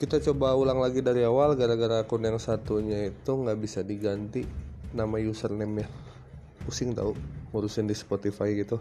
kita coba ulang lagi dari awal gara-gara akun yang satunya itu nggak bisa diganti nama username nya pusing tau ngurusin di Spotify gitu.